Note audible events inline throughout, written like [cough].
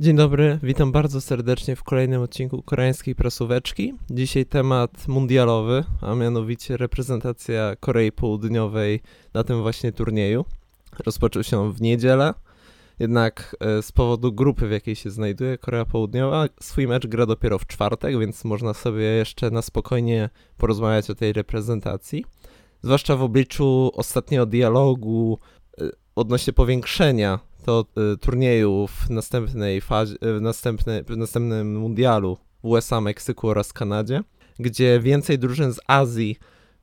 Dzień dobry, witam bardzo serdecznie w kolejnym odcinku koreańskiej prasóweczki. Dzisiaj temat mundialowy, a mianowicie reprezentacja Korei Południowej na tym właśnie turnieju. Rozpoczął się on w niedzielę, jednak e, z powodu grupy, w jakiej się znajduje Korea Południowa, swój mecz gra dopiero w czwartek, więc można sobie jeszcze na spokojnie porozmawiać o tej reprezentacji. Zwłaszcza w obliczu ostatniego dialogu e, odnośnie powiększenia to y, turnieju w następnej fazie, y, w, następnej, w następnym mundialu w USA, Meksyku oraz Kanadzie, gdzie więcej drużyn z Azji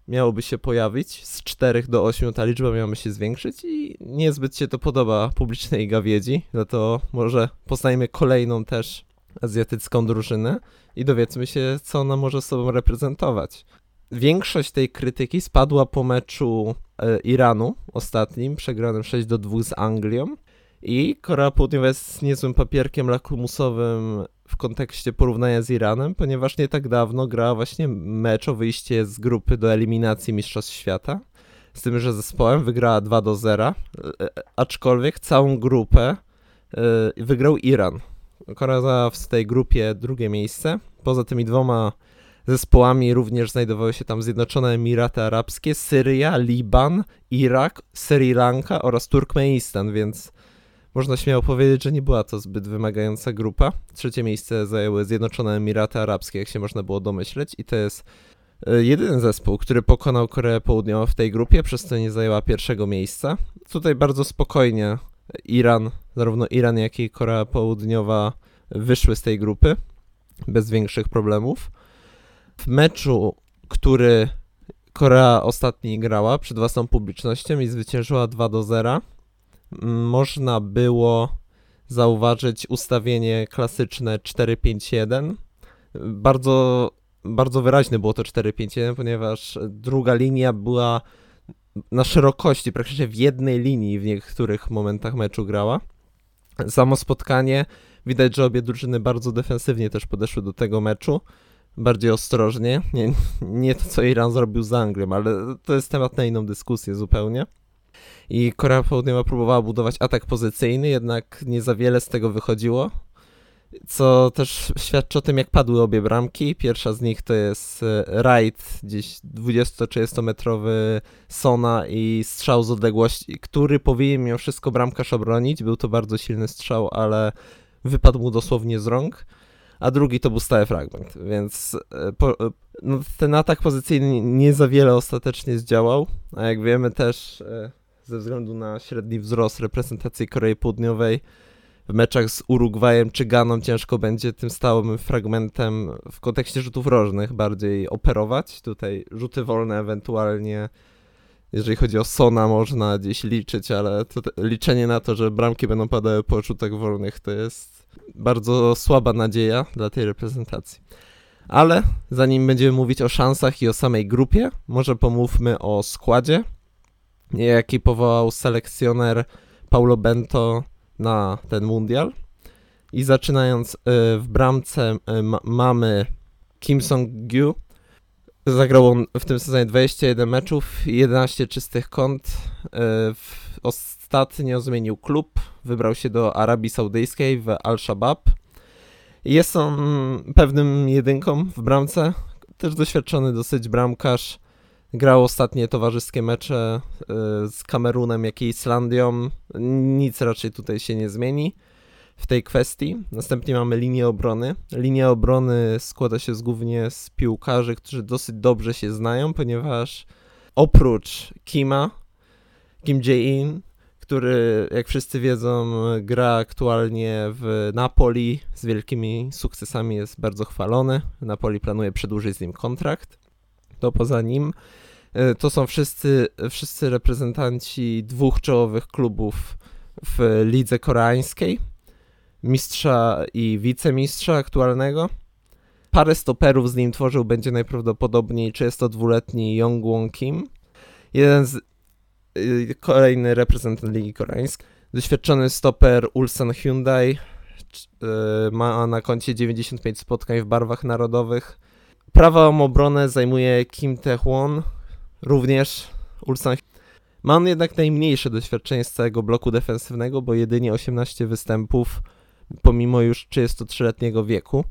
miałoby się pojawić, z 4 do 8 ta liczba miałaby się zwiększyć i niezbyt się to podoba publicznej gawiedzi, to może poznajmy kolejną też azjatycką drużynę i dowiedzmy się, co ona może sobą reprezentować. Większość tej krytyki spadła po meczu e, Iranu ostatnim, przegranym 6 do 2 z Anglią, i Korea Południowa jest niezłym papierkiem lakmusowym w kontekście porównania z Iranem, ponieważ nie tak dawno grała właśnie mecz o wyjście z grupy do eliminacji Mistrzostw Świata. Z tym, że zespołem wygrała 2 do 0, e, aczkolwiek całą grupę e, wygrał Iran. Korea w tej grupie drugie miejsce. Poza tymi dwoma zespołami również znajdowały się tam Zjednoczone Emiraty Arabskie, Syria, Liban, Irak, Sri Lanka oraz Turkmenistan, więc można śmiało powiedzieć, że nie była to zbyt wymagająca grupa. Trzecie miejsce zajęły Zjednoczone Emiraty Arabskie, jak się można było domyśleć, i to jest e, jedyny zespół, który pokonał Koreę Południową w tej grupie, przez co nie zajęła pierwszego miejsca. Tutaj bardzo spokojnie Iran, zarówno Iran, jak i Korea Południowa wyszły z tej grupy bez większych problemów. W meczu, który Korea ostatni grała przed własną publicznością i zwyciężyła 2 do 0, można było zauważyć ustawienie klasyczne 4-5-1. Bardzo, bardzo wyraźne było to 4-5-1, ponieważ druga linia była na szerokości, praktycznie w jednej linii w niektórych momentach meczu grała. Samo spotkanie, widać, że obie drużyny bardzo defensywnie też podeszły do tego meczu, bardziej ostrożnie. Nie, nie to, co Iran zrobił z Anglią, ale to jest temat na inną dyskusję zupełnie i Korea Południowa próbowała budować atak pozycyjny, jednak nie za wiele z tego wychodziło, co też świadczy o tym, jak padły obie bramki. Pierwsza z nich to jest e, rajd, gdzieś 20-30 metrowy Sona i strzał z odległości, który powinien mimo wszystko bramkarz obronić. Był to bardzo silny strzał, ale wypadł mu dosłownie z rąk. A drugi to był stały fragment, więc e, po, e, no, ten atak pozycyjny nie za wiele ostatecznie zdziałał, a jak wiemy też ze względu na średni wzrost reprezentacji Korei Południowej w meczach z Urugwajem czy Ganą ciężko będzie tym stałym fragmentem w kontekście rzutów rożnych bardziej operować. Tutaj rzuty wolne ewentualnie, jeżeli chodzi o Sona, można gdzieś liczyć, ale liczenie na to, że bramki będą padały po rzutach wolnych, to jest bardzo słaba nadzieja dla tej reprezentacji. Ale zanim będziemy mówić o szansach i o samej grupie, może pomówmy o składzie jaki powołał selekcjoner Paulo Bento na ten mundial. I zaczynając y, w bramce y, mamy Kim Song-gyu. Zagrał on w tym sezonie 21 meczów, 11 czystych kąt. Y, ostatnio zmienił klub, wybrał się do Arabii Saudyjskiej w Al-Shabaab. Jest on pewnym jedynką w bramce, też doświadczony dosyć bramkarz Grał ostatnie towarzyskie mecze y, z Kamerunem, jak i Islandią. Nic raczej tutaj się nie zmieni w tej kwestii. Następnie mamy linię obrony. Linia obrony składa się z, głównie z piłkarzy, którzy dosyć dobrze się znają, ponieważ oprócz Kima, Kim Jae-in, który, jak wszyscy wiedzą, gra aktualnie w Napoli z wielkimi sukcesami, jest bardzo chwalony. Napoli planuje przedłużyć z nim kontrakt to poza nim e, to są wszyscy, wszyscy reprezentanci dwóch czołowych klubów w lidze koreańskiej, mistrza i wicemistrza aktualnego. Parę stoperów z nim tworzył będzie najprawdopodobniej 32-letni Yong Won Kim, jeden z y, kolejny reprezentant Ligi Koreańskiej. Doświadczony stoper Ulsan Hyundai y, ma na koncie 95 spotkań w barwach narodowych Prawą obronę zajmuje Kim Tae-hwon, również Ulsan. Ma on jednak najmniejsze doświadczenie z całego bloku defensywnego, bo jedynie 18 występów pomimo już 33-letniego wieku.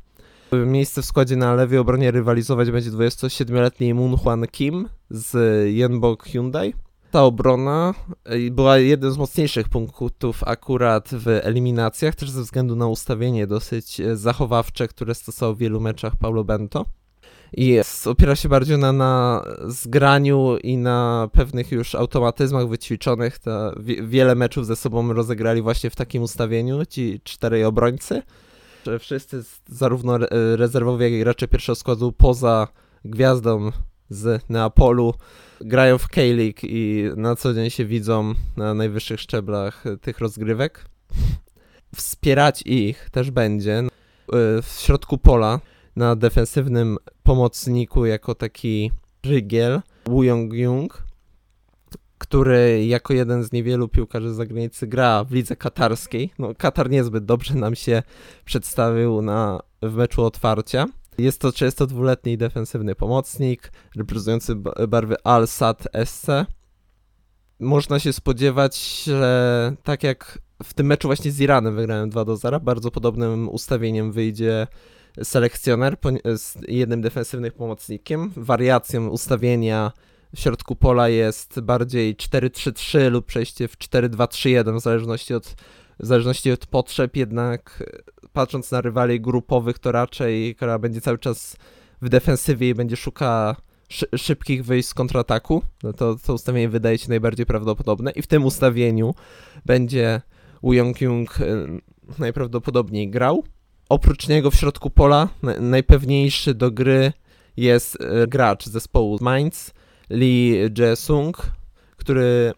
Miejsce w składzie na lewej obronie rywalizować będzie 27-letni Moon Hwan Kim z Yenbok Hyundai. Ta obrona e, była jednym z mocniejszych punktów akurat w eliminacjach, też ze względu na ustawienie dosyć e, zachowawcze, które stosował w wielu meczach Paulo Bento. I opiera się bardziej na, na zgraniu i na pewnych już automatyzmach wyćwiczonych. Wiele meczów ze sobą rozegrali właśnie w takim ustawieniu ci czterej obrońcy. Wszyscy, zarówno rezerwowi, jak i gracze pierwszego składu poza gwiazdą z Neapolu grają w K-League i na co dzień się widzą na najwyższych szczeblach tych rozgrywek. Wspierać ich też będzie w środku pola na defensywnym pomocniku jako taki rygiel Wu Yong-jung, który jako jeden z niewielu piłkarzy zagranicy gra w lidze katarskiej. No, Katar niezbyt dobrze nam się przedstawił na, w meczu otwarcia. Jest to 32-letni defensywny pomocnik, reprezentujący barwy Al-Sad SC. Można się spodziewać, że tak jak w tym meczu właśnie z Iranem wygrałem 2 do 0, bardzo podobnym ustawieniem wyjdzie selekcjoner z jednym defensywnym pomocnikiem. Wariacją ustawienia w środku pola jest bardziej 4-3-3 lub przejście w 4-2-3-1 w zależności od, w zależności od potrzeb, jednak e, patrząc na rywali grupowych to raczej która będzie cały czas w defensywie i będzie szukała szybkich wyjść z kontrataku, no to to ustawienie wydaje się najbardziej prawdopodobne i w tym ustawieniu będzie Wu Yong-kyung e, najprawdopodobniej grał. Oprócz niego w środku pola najpewniejszy do gry jest e, gracz zespołu Mainz, Lee Jae-sung, który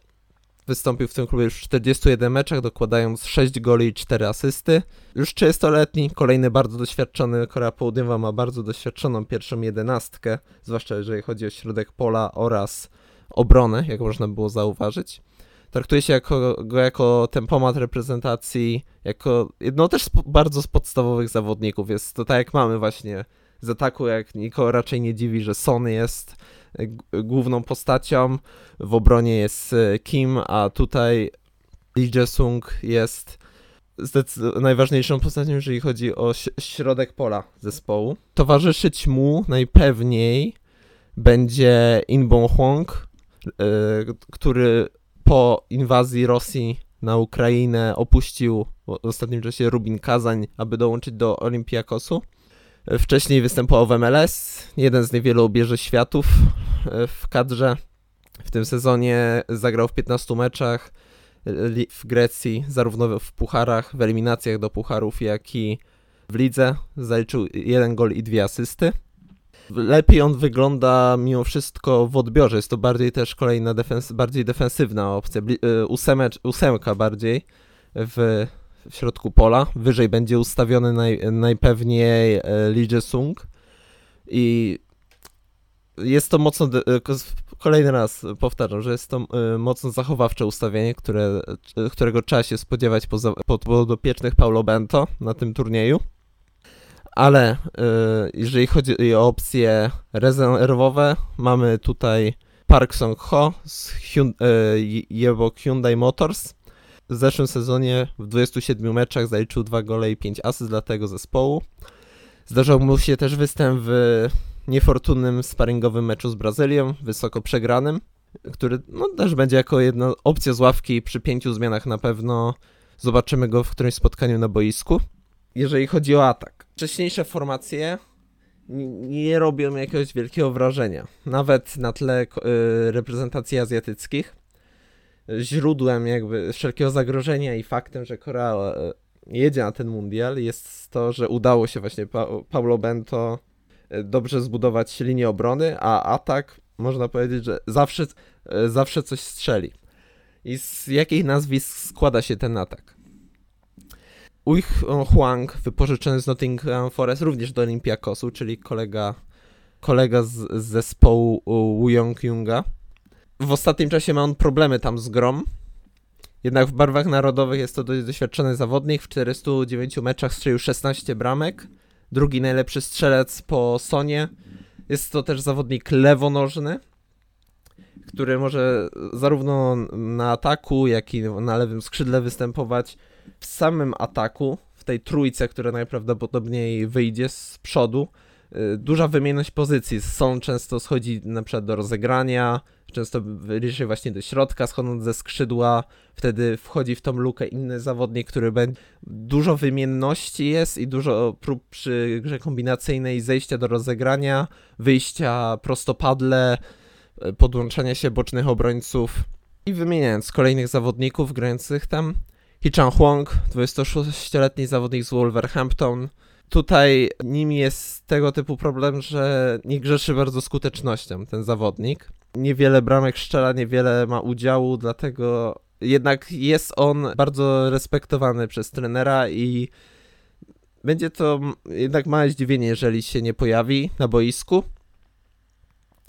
wystąpił w tym klubie już w 41 meczach, dokładając 6 goli i 4 asysty. Już 30-letni, kolejny bardzo doświadczony, Korea Południowa ma bardzo doświadczoną pierwszą jedenastkę, zwłaszcza jeżeli chodzi o środek pola oraz obronę, jak można było zauważyć. Traktuje się jako, go jako tempomat reprezentacji, jako jedno też z, bardzo z podstawowych zawodników. Jest to tak jak mamy właśnie z ataku, jak nikogo raczej nie dziwi, że Son jest główną postacią, w obronie jest e, Kim, a tutaj Lee Jae-sung jest najważniejszą postacią, jeżeli chodzi o środek pola zespołu. Towarzyszyć mu najpewniej będzie In Bong Hwang, e, który po inwazji Rosji na Ukrainę opuścił w ostatnim czasie Rubin Kazań, aby dołączyć do Olimpiakosu. Wcześniej występował w MLS, jeden z niewielu bierze światów e, w kadrze. W tym sezonie zagrał w 15 meczach w Grecji, zarówno w pucharach, w eliminacjach do pucharów, jak i w lidze. Zaliczył jeden gol i dwie asysty. Lepiej on wygląda mimo wszystko w odbiorze. Jest to bardziej też kolejna defens bardziej defensywna opcja. E, ósemecz, ósemka bardziej w w środku pola. Wyżej będzie ustawiony naj, najpewniej e, Lee Sung i jest to mocno, e, kolejny raz powtarzam, że jest to e, mocno zachowawcze ustawienie, które, którego trzeba się spodziewać po, po podopiecznych Paulo Bento na tym turnieju. Ale jeżeli chodzi o opcje rezerwowe, mamy tutaj Park Song Ho z Hyundai, Hyundai Motors, w zeszłym sezonie w 27 meczach zaliczył 2 gole i 5 asyst dla tego zespołu. Zdarzył mu się też występ w niefortunnym sparingowym meczu z Brazylią, wysoko przegranym, który no, też będzie jako jedna opcja z ławki przy pięciu zmianach na pewno zobaczymy go w którymś spotkaniu na boisku. Jeżeli chodzi o atak, wcześniejsze formacje nie robią jakiegoś wielkiego wrażenia, nawet na tle y, reprezentacji azjatyckich źródłem jakby wszelkiego zagrożenia i faktem, że Korea e, jedzie na ten mundial jest to, że udało się właśnie pa Paulo Bento e, dobrze zbudować linię obrony, a atak można powiedzieć, że zawsze, e, zawsze coś strzeli. I z jakich nazwisk składa się ten atak? Uich Huang, wypożyczony z Nottingham Forest, również do Olympiakosu, czyli kolega, kolega z, z zespołu Wu Yong Yunga w ostatnim czasie ma on problemy tam z grom. Jednak w barwach narodowych jest to dość doświadczony zawodnik. W 409 meczach strzelił 16 bramek. Drugi najlepszy strzelec po Sonie. Jest to też zawodnik lewonożny, który może zarówno na ataku, jak i na lewym skrzydle występować w samym ataku, w tej trójce, która najprawdopodobniej wyjdzie z przodu, y, duża wymienność pozycji. Son często schodzi na przykład do rozegrania, często bliżej właśnie do środka, schodząc ze skrzydła, wtedy wchodzi w tą lukę inny zawodnik, który będzie... Dużo wymienności jest i dużo prób przy grze kombinacyjnej zejścia do rozegrania, wyjścia prostopadle, y, podłączania się bocznych obrońców i wymieniając kolejnych zawodników grających tam, Hee Huang, 26-letni zawodnik z Wolverhampton. Tutaj nim jest tego typu problem, że nie grzeszy bardzo skutecznością ten zawodnik. Niewiele bramek strzela, niewiele ma udziału, dlatego jednak jest on bardzo respektowany przez trenera i będzie to jednak małe zdziwienie, jeżeli się nie pojawi na boisku.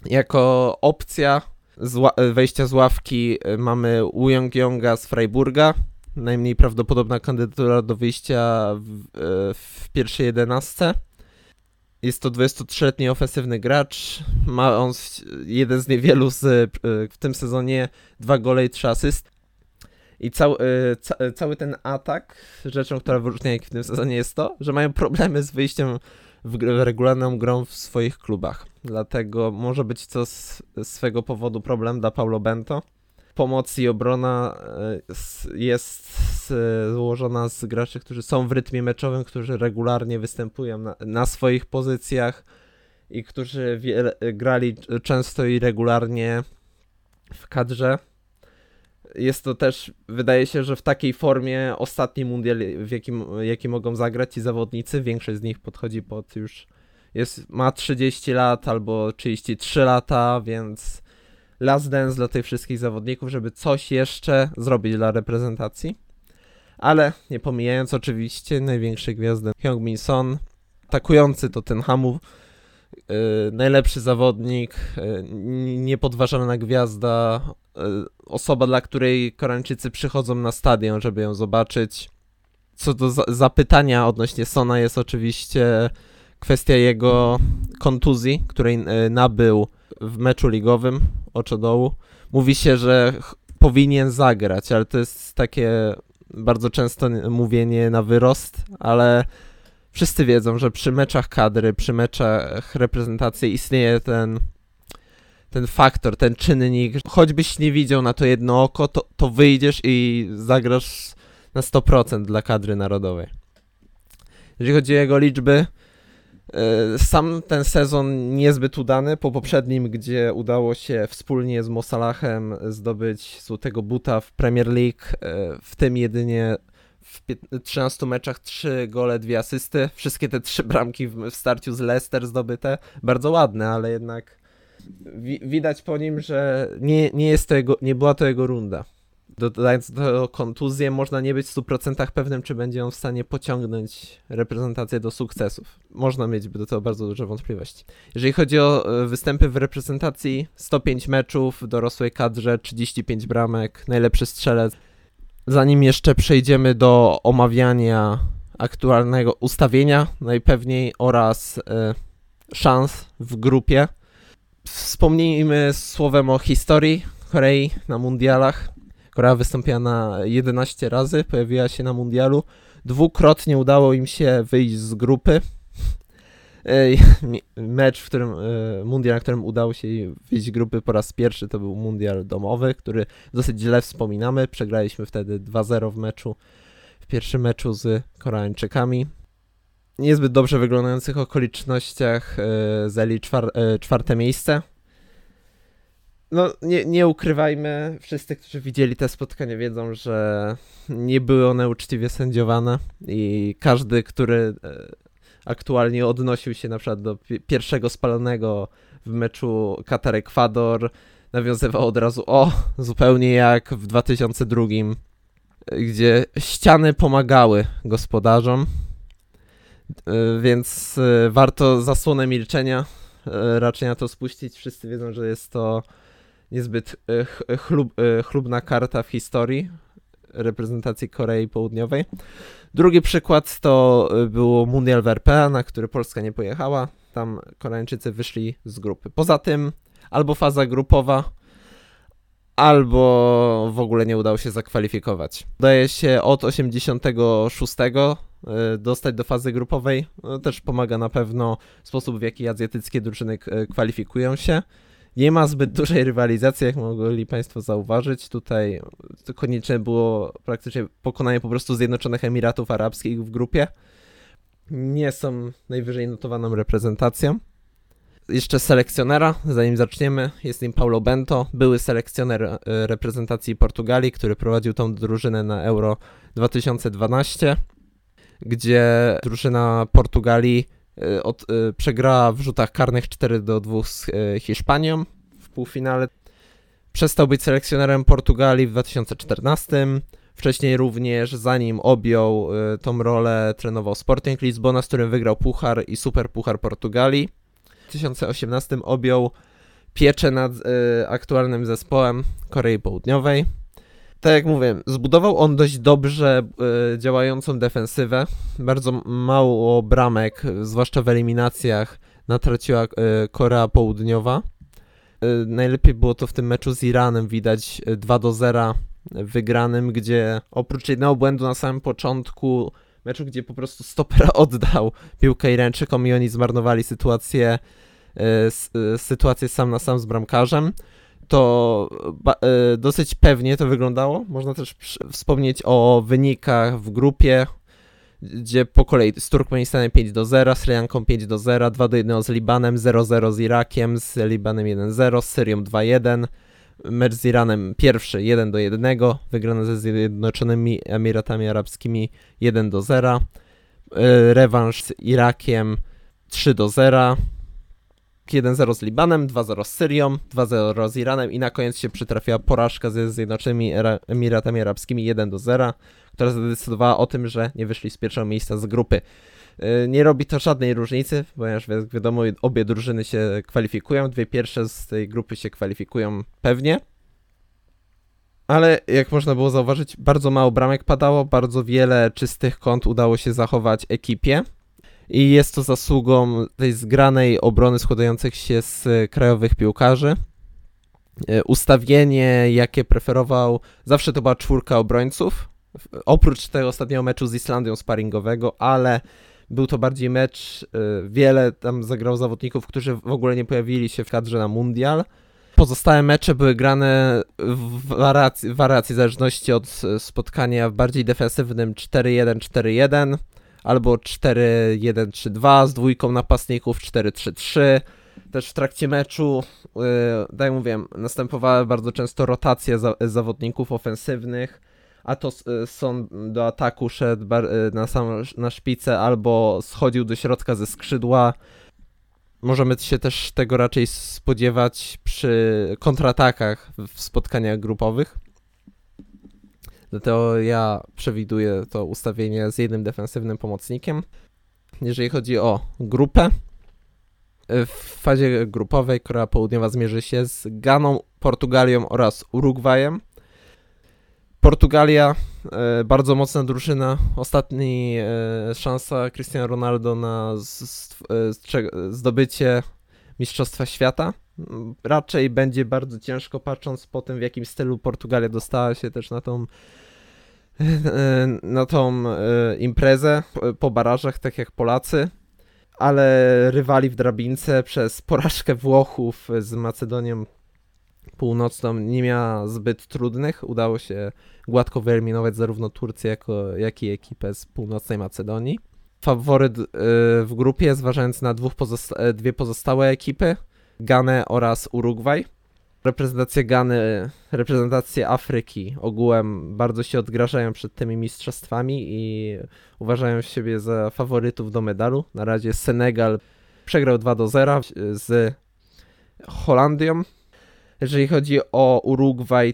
Jako opcja z wejścia z ławki mamy Wu Yonga z Freiburga, najmniej prawdopodobna kandydatura do wyjścia w, e, w pierwszej jedenastce. Jest to 23-letni ofensywny gracz. Ma on jeden z niewielu z, e, w tym sezonie dwa gole i trzy asyst. I cał, e, ca, cały ten atak, rzeczą, która wyróżnia ich w tym sezonie jest to, że mają problemy z wyjściem w, w regularną grą w swoich klubach. Dlatego może być to z swego powodu problem dla Paulo Bento pomoc i obrona e, jest złożona z graczy, którzy są w rytmie meczowym, którzy regularnie występują na, na swoich pozycjach i którzy wiele, grali często i regularnie w kadrze. Jest to też, wydaje się, że w takiej formie ostatni mundial, w jakim, jaki mogą zagrać ci zawodnicy, większość z nich podchodzi pod już, jest, ma 30 lat albo 33 lata, więc last dance dla tych wszystkich zawodników, żeby coś jeszcze zrobić dla reprezentacji. Ale nie pomijając oczywiście największej gwiazdy Hyung-Min Son, atakujący to ten Hamu, yy, najlepszy zawodnik, yy, niepodważalna gwiazda, yy, osoba, dla której Koreańczycy przychodzą na stadion, żeby ją zobaczyć. Co do za zapytania odnośnie Sona jest oczywiście kwestia jego kontuzji, której yy, nabył w meczu ligowym oczodołu. Mówi się, że powinien zagrać, ale to jest takie bardzo często mówienie na wyrost, ale wszyscy wiedzą, że przy meczach kadry, przy meczach reprezentacji istnieje ten ten faktor, ten czynnik, choćbyś nie widział na to jedno oko, to, to wyjdziesz i zagrasz na 100% dla kadry narodowej. Jeżeli chodzi o jego liczby, sam ten sezon niezbyt udany, po poprzednim, gdzie udało się wspólnie z Mosalachem zdobyć złotego buta w Premier League, e, w tym jedynie w 13 meczach 3 gole, 2 asysty. Wszystkie te trzy bramki w starciu z Leicester zdobyte. Bardzo ładne, ale jednak widać po nim, że nie, nie, jest to jego, nie była to jego runda dodając do kontuzję, można nie być w 100% pewnym, czy będzie on w stanie pociągnąć reprezentację do sukcesów. Można mieć do tego bardzo duże wątpliwości. Jeżeli chodzi o e, występy w reprezentacji, 105 meczów w dorosłej kadrze, 35 bramek, najlepszy strzelec. Zanim jeszcze przejdziemy do omawiania aktualnego ustawienia, najpewniej oraz y, szans w grupie, wspomnijmy słowem o historii Korei na mundialach. Korea wystąpiła na 11 razy, pojawiła się na mundialu. Dwukrotnie udało im się wyjść z grupy. [laughs] Mecz, w którym, e, mundial, na którym udało się wyjść z grupy po raz pierwszy, to był mundial domowy, który dosyć źle wspominamy. Przegraliśmy wtedy 2-0 w meczu, w pierwszym meczu z Koreańczykami. Niezbyt dobrze wyglądających okolicznościach e, zajęli czwar e, czwarte miejsce no, nie, nie ukrywajmy, wszyscy, którzy widzieli te spotkania, wiedzą, że nie były one uczciwie sędziowane i każdy, który e, aktualnie odnosił się na przykład do pierwszego spalonego w meczu Katar-Ekwador, nawiązywał od razu, o, zupełnie jak w 2002, gdzie ściany pomagały gospodarzom, e, więc e, warto zasłonę milczenia raczej na to spuścić. Wszyscy wiedzą, że jest to niezbyt e, chlub, e, chlubna karta w historii reprezentacji Korei Południowej. Drugi przykład to e, było Mundial w RP, na który Polska nie pojechała. Tam Koreańczycy wyszli z grupy. Poza tym albo faza grupowa, albo w ogóle nie udało się zakwalifikować. Daje się od 86 e, dostać do fazy grupowej. Też pomaga na pewno sposób, w jaki azjatyckie drużyny e, kwalifikują się. Nie ma zbyt dużej rywalizacji, jak mogli Państwo zauważyć. Tutaj konieczne było praktycznie pokonanie po prostu Zjednoczonych Emiratów Arabskich w grupie. Nie są najwyżej notowaną reprezentacją. Jeszcze selekcjonera, zanim zaczniemy, jest nim Paulo Bento, były selekcjoner e, reprezentacji Portugalii, który prowadził tą drużynę na Euro 2012, gdzie drużyna Portugalii od, e, przegrała w rzutach karnych 4 do 2 z Hiszpanią w półfinale. Przestał być selekcjonerem Portugalii w 2014. Wcześniej również, zanim objął tą rolę, trenował Sporting Lizbona, z którym wygrał Puchar i Super Puchar Portugalii. 2018 objął pieczę nad aktualnym zespołem Korei Południowej. Tak jak mówię, zbudował on dość dobrze y, działającą defensywę. Bardzo mało bramek, zwłaszcza w eliminacjach, natraciła y, Korea Południowa. Y, najlepiej było to w tym meczu z Iranem, widać 2 do 0 wygranym, gdzie oprócz jednego błędu na samym początku meczu, gdzie po prostu stoper [laughs] oddał piłkę Irańczykom i oni zmarnowali sytuację, e, e, sytuację sam na sam z bramkarzem, to e, dosyć pewnie to wyglądało. Można też wspomnieć o wynikach w grupie, gdzie po kolei z Turkmenistanem 5 do 0, z Sri Lanką 5 do 0, 2 do 1 z Libanem, 0-0 z Irakiem, z Libanem 1-0, z Syrią 2-1, mecz z Iranem pierwszy 1 do 1, wygrany ze Zjednoczonymi Emiratami Arabskimi 1 do 0. E, rewanż z Irakiem 3 do 0. 1-0 z Libanem, 2-0 z Syrią, 2-0 z Iranem i na koniec się przytrafiła porażka ze Zjednoczonymi Emiratami Arabskimi 1 do 0, która zadecydowała o tym, że nie wyszli z pierwszego miejsca z grupy. Y, nie robi to żadnej różnicy, ponieważ wiadomo, obie drużyny się kwalifikują, dwie pierwsze z tej grupy się kwalifikują pewnie. Ale jak można było zauważyć, bardzo mało bramek padało, bardzo wiele czystych kąt udało się zachować ekipie. I jest to zasługą tej zgranej obrony składających się z krajowych piłkarzy. Y, ustawienie, jakie preferował, zawsze to była czwórka obrońców. Oprócz tego ostatniego meczu z Islandią sparingowego, ale był to bardziej mecz, y, wiele tam zagrał zawodników, którzy w ogóle nie pojawili się w kadrze na mundial. Pozostałe mecze były grane w wariacji, wariacji w zależności od spotkania w bardziej defensywnym 4-1-4-1 albo 4-1-3-2 z dwójką napastników 4-3-3. Też w trakcie meczu, yy, tak jak mówiłem, następowała bardzo często rotacja za, zawodników ofensywnych a to y, Son do ataku szedł y, na sam na szpicę albo schodził do środka ze skrzydła. Możemy się też tego raczej spodziewać przy kontratakach w spotkaniach grupowych. Dlatego ja przewiduję to ustawienie z jednym defensywnym pomocnikiem. Jeżeli chodzi o grupę, w fazie grupowej Korea Południowa zmierzy się z Ganą, Portugalią oraz Urugwajem. Portugalia, e, bardzo mocna drużyna. Ostatni e, szansa Cristiano Ronaldo na e, zdobycie Mistrzostwa Świata. Raczej będzie bardzo ciężko, patrząc po tym, w jakim stylu Portugalia dostała się też na tą na tą imprezę po barażach, tak jak Polacy, ale rywali w drabince przez porażkę Włochów z Macedonią północną nie miała zbyt trudnych. Udało się gładko wyeliminować zarówno Turcję, jako, jak i ekipę z północnej Macedonii. Faworyt y, w grupie, zważając na pozosta e, dwie pozostałe ekipy, Ganę oraz Urugwaj. Reprezentacje Gany, reprezentacje Afryki ogółem bardzo się odgrażają przed tymi mistrzostwami i uważają siebie za faworytów do medalu. Na razie Senegal przegrał 2 do 0 z Holandią, jeżeli chodzi o Urugwaj,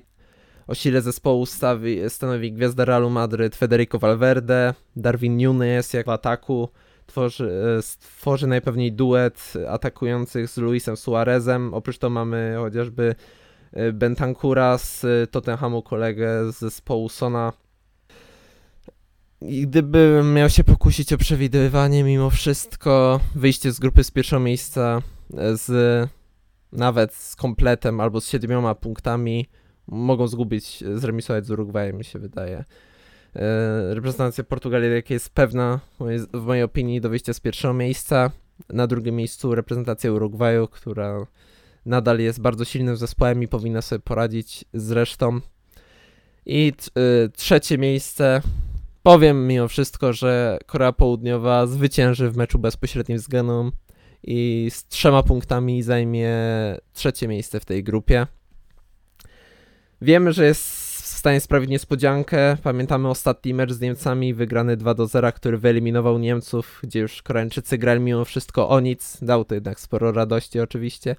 o sile zespołu stawi, stanowi gwiazda Realu Madryt Federico Valverde, Darwin Nunes jak w ataku, tworzy, stworzy najpewniej duet atakujących z Luisem Suarezem. Oprócz to mamy chociażby e, Bentancura z Tottenhamu, kolegę z zespołu Sona. I gdybym miał się pokusić o przewidywanie, mimo wszystko wyjście z grupy z pierwszego miejsca e, z nawet z kompletem albo z siedmioma punktami mogą zgubić, zremisować z Urugwajem, mi się wydaje. E, reprezentacja Portugalii jest pewna, w mojej opinii, do wyjścia z pierwszego miejsca. Na drugim miejscu reprezentacja Urugwaju, która nadal jest bardzo silnym zespołem i powinna sobie poradzić z resztą. I y, trzecie miejsce. Powiem mimo wszystko, że Korea Południowa zwycięży w meczu bezpośrednim z Ganą i z trzema punktami zajmie trzecie miejsce w tej grupie. Wiemy, że jest w stanie sprawić niespodziankę. Pamiętamy ostatni mecz z Niemcami, wygrany 2 do 0, który wyeliminował Niemców, gdzie już Koreańczycy grali mimo wszystko o nic. Dał to jednak sporo radości oczywiście,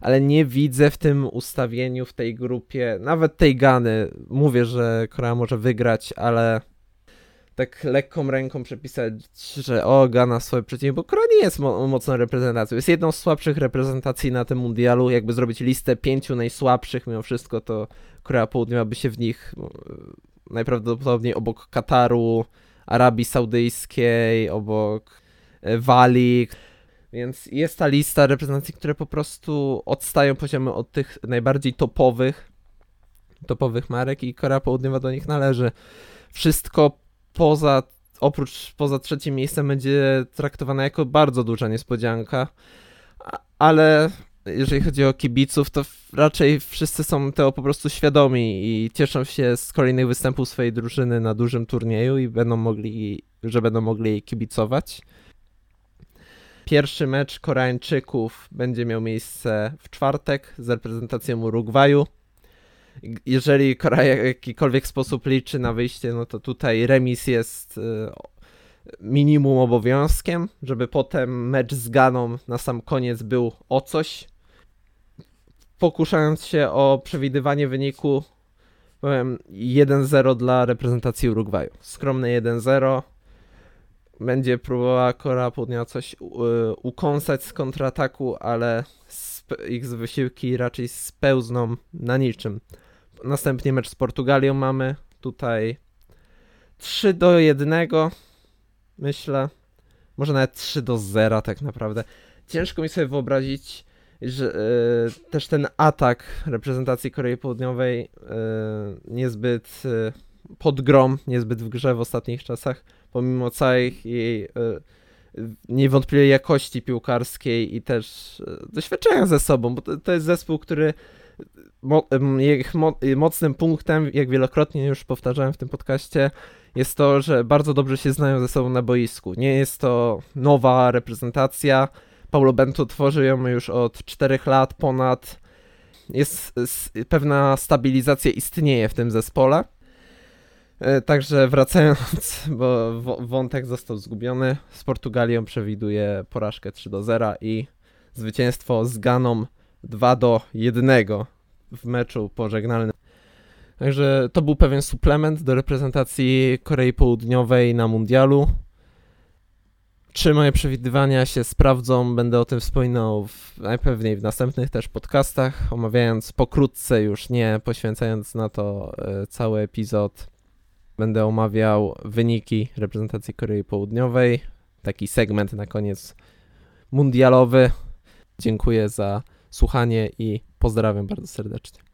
ale nie widzę w tym ustawieniu, w tej grupie, nawet tej Gany. Mówię, że Korea może wygrać, ale tak lekką ręką przepisać, że o, Gana swoje przeciwnik, bo Korea nie jest mo mocną reprezentacją. Jest jedną z słabszych reprezentacji na tym mundialu. Jakby zrobić listę pięciu najsłabszych, mimo wszystko, to Korea Południowa by się w nich e, najprawdopodobniej obok Kataru, Arabii Saudyjskiej, obok e, Walii. Więc jest ta lista reprezentacji, które po prostu odstają poziomy od tych najbardziej topowych, topowych marek i Korea Południowa do nich należy. Wszystko poza, oprócz poza trzecim miejscem będzie traktowana jako bardzo duża niespodzianka, ale jeżeli chodzi o kibiców, to raczej wszyscy są tego po prostu świadomi i cieszą się z kolejnych występów swojej drużyny na dużym turnieju i będą mogli, że będą mogli jej kibicować. Pierwszy mecz Koreańczyków będzie miał miejsce w czwartek z reprezentacją Urugwaju jeżeli Korea w jakikolwiek sposób liczy na wyjście, no to tutaj remis jest y, minimum obowiązkiem, żeby potem mecz z Ganą na sam koniec był o coś. Pokuszając się o przewidywanie wyniku, powiem 1-0 dla reprezentacji Urugwaju. Skromne 1-0. Będzie próbowała Korea Południowa coś y, ukąsać z kontrataku, ale ich wysiłki raczej spełzną na niczym. Następnie mecz z Portugalią mamy. Tutaj 3 do 1. Myślę. Może nawet 3 do 0 tak naprawdę. Ciężko mi sobie wyobrazić, że e, też ten atak reprezentacji Korei Południowej e, niezbyt e, pod grom, niezbyt w grze w ostatnich czasach, pomimo całej jej e, niewątpliwej jakości piłkarskiej i też doświadczenia ze sobą, bo to, to jest zespół, który ich mo, mocnym punktem, jak wielokrotnie już powtarzałem w tym podcaście, jest to, że bardzo dobrze się znają ze sobą na boisku. Nie jest to nowa reprezentacja. Paulo Bento tworzy ją już od 4 lat ponad. Jest pewna stabilizacja istnieje w tym zespole. E, także wracając, bo wątek został zgubiony, z Portugalią przewiduje porażkę 3 do 0 i zwycięstwo z Ganą 2 do 1 w meczu pożegnalnym. Także to był pewien suplement do reprezentacji Korei Południowej na mundialu. Czy moje przewidywania się sprawdzą? Będę o tym wspominał w, najpewniej w następnych też podcastach, omawiając pokrótce, już nie poświęcając na to e, cały epizod. Będę omawiał wyniki reprezentacji Korei Południowej. Taki segment na koniec mundialowy. Dziękuję za słuchanie i pozdrawiam bardzo serdecznie.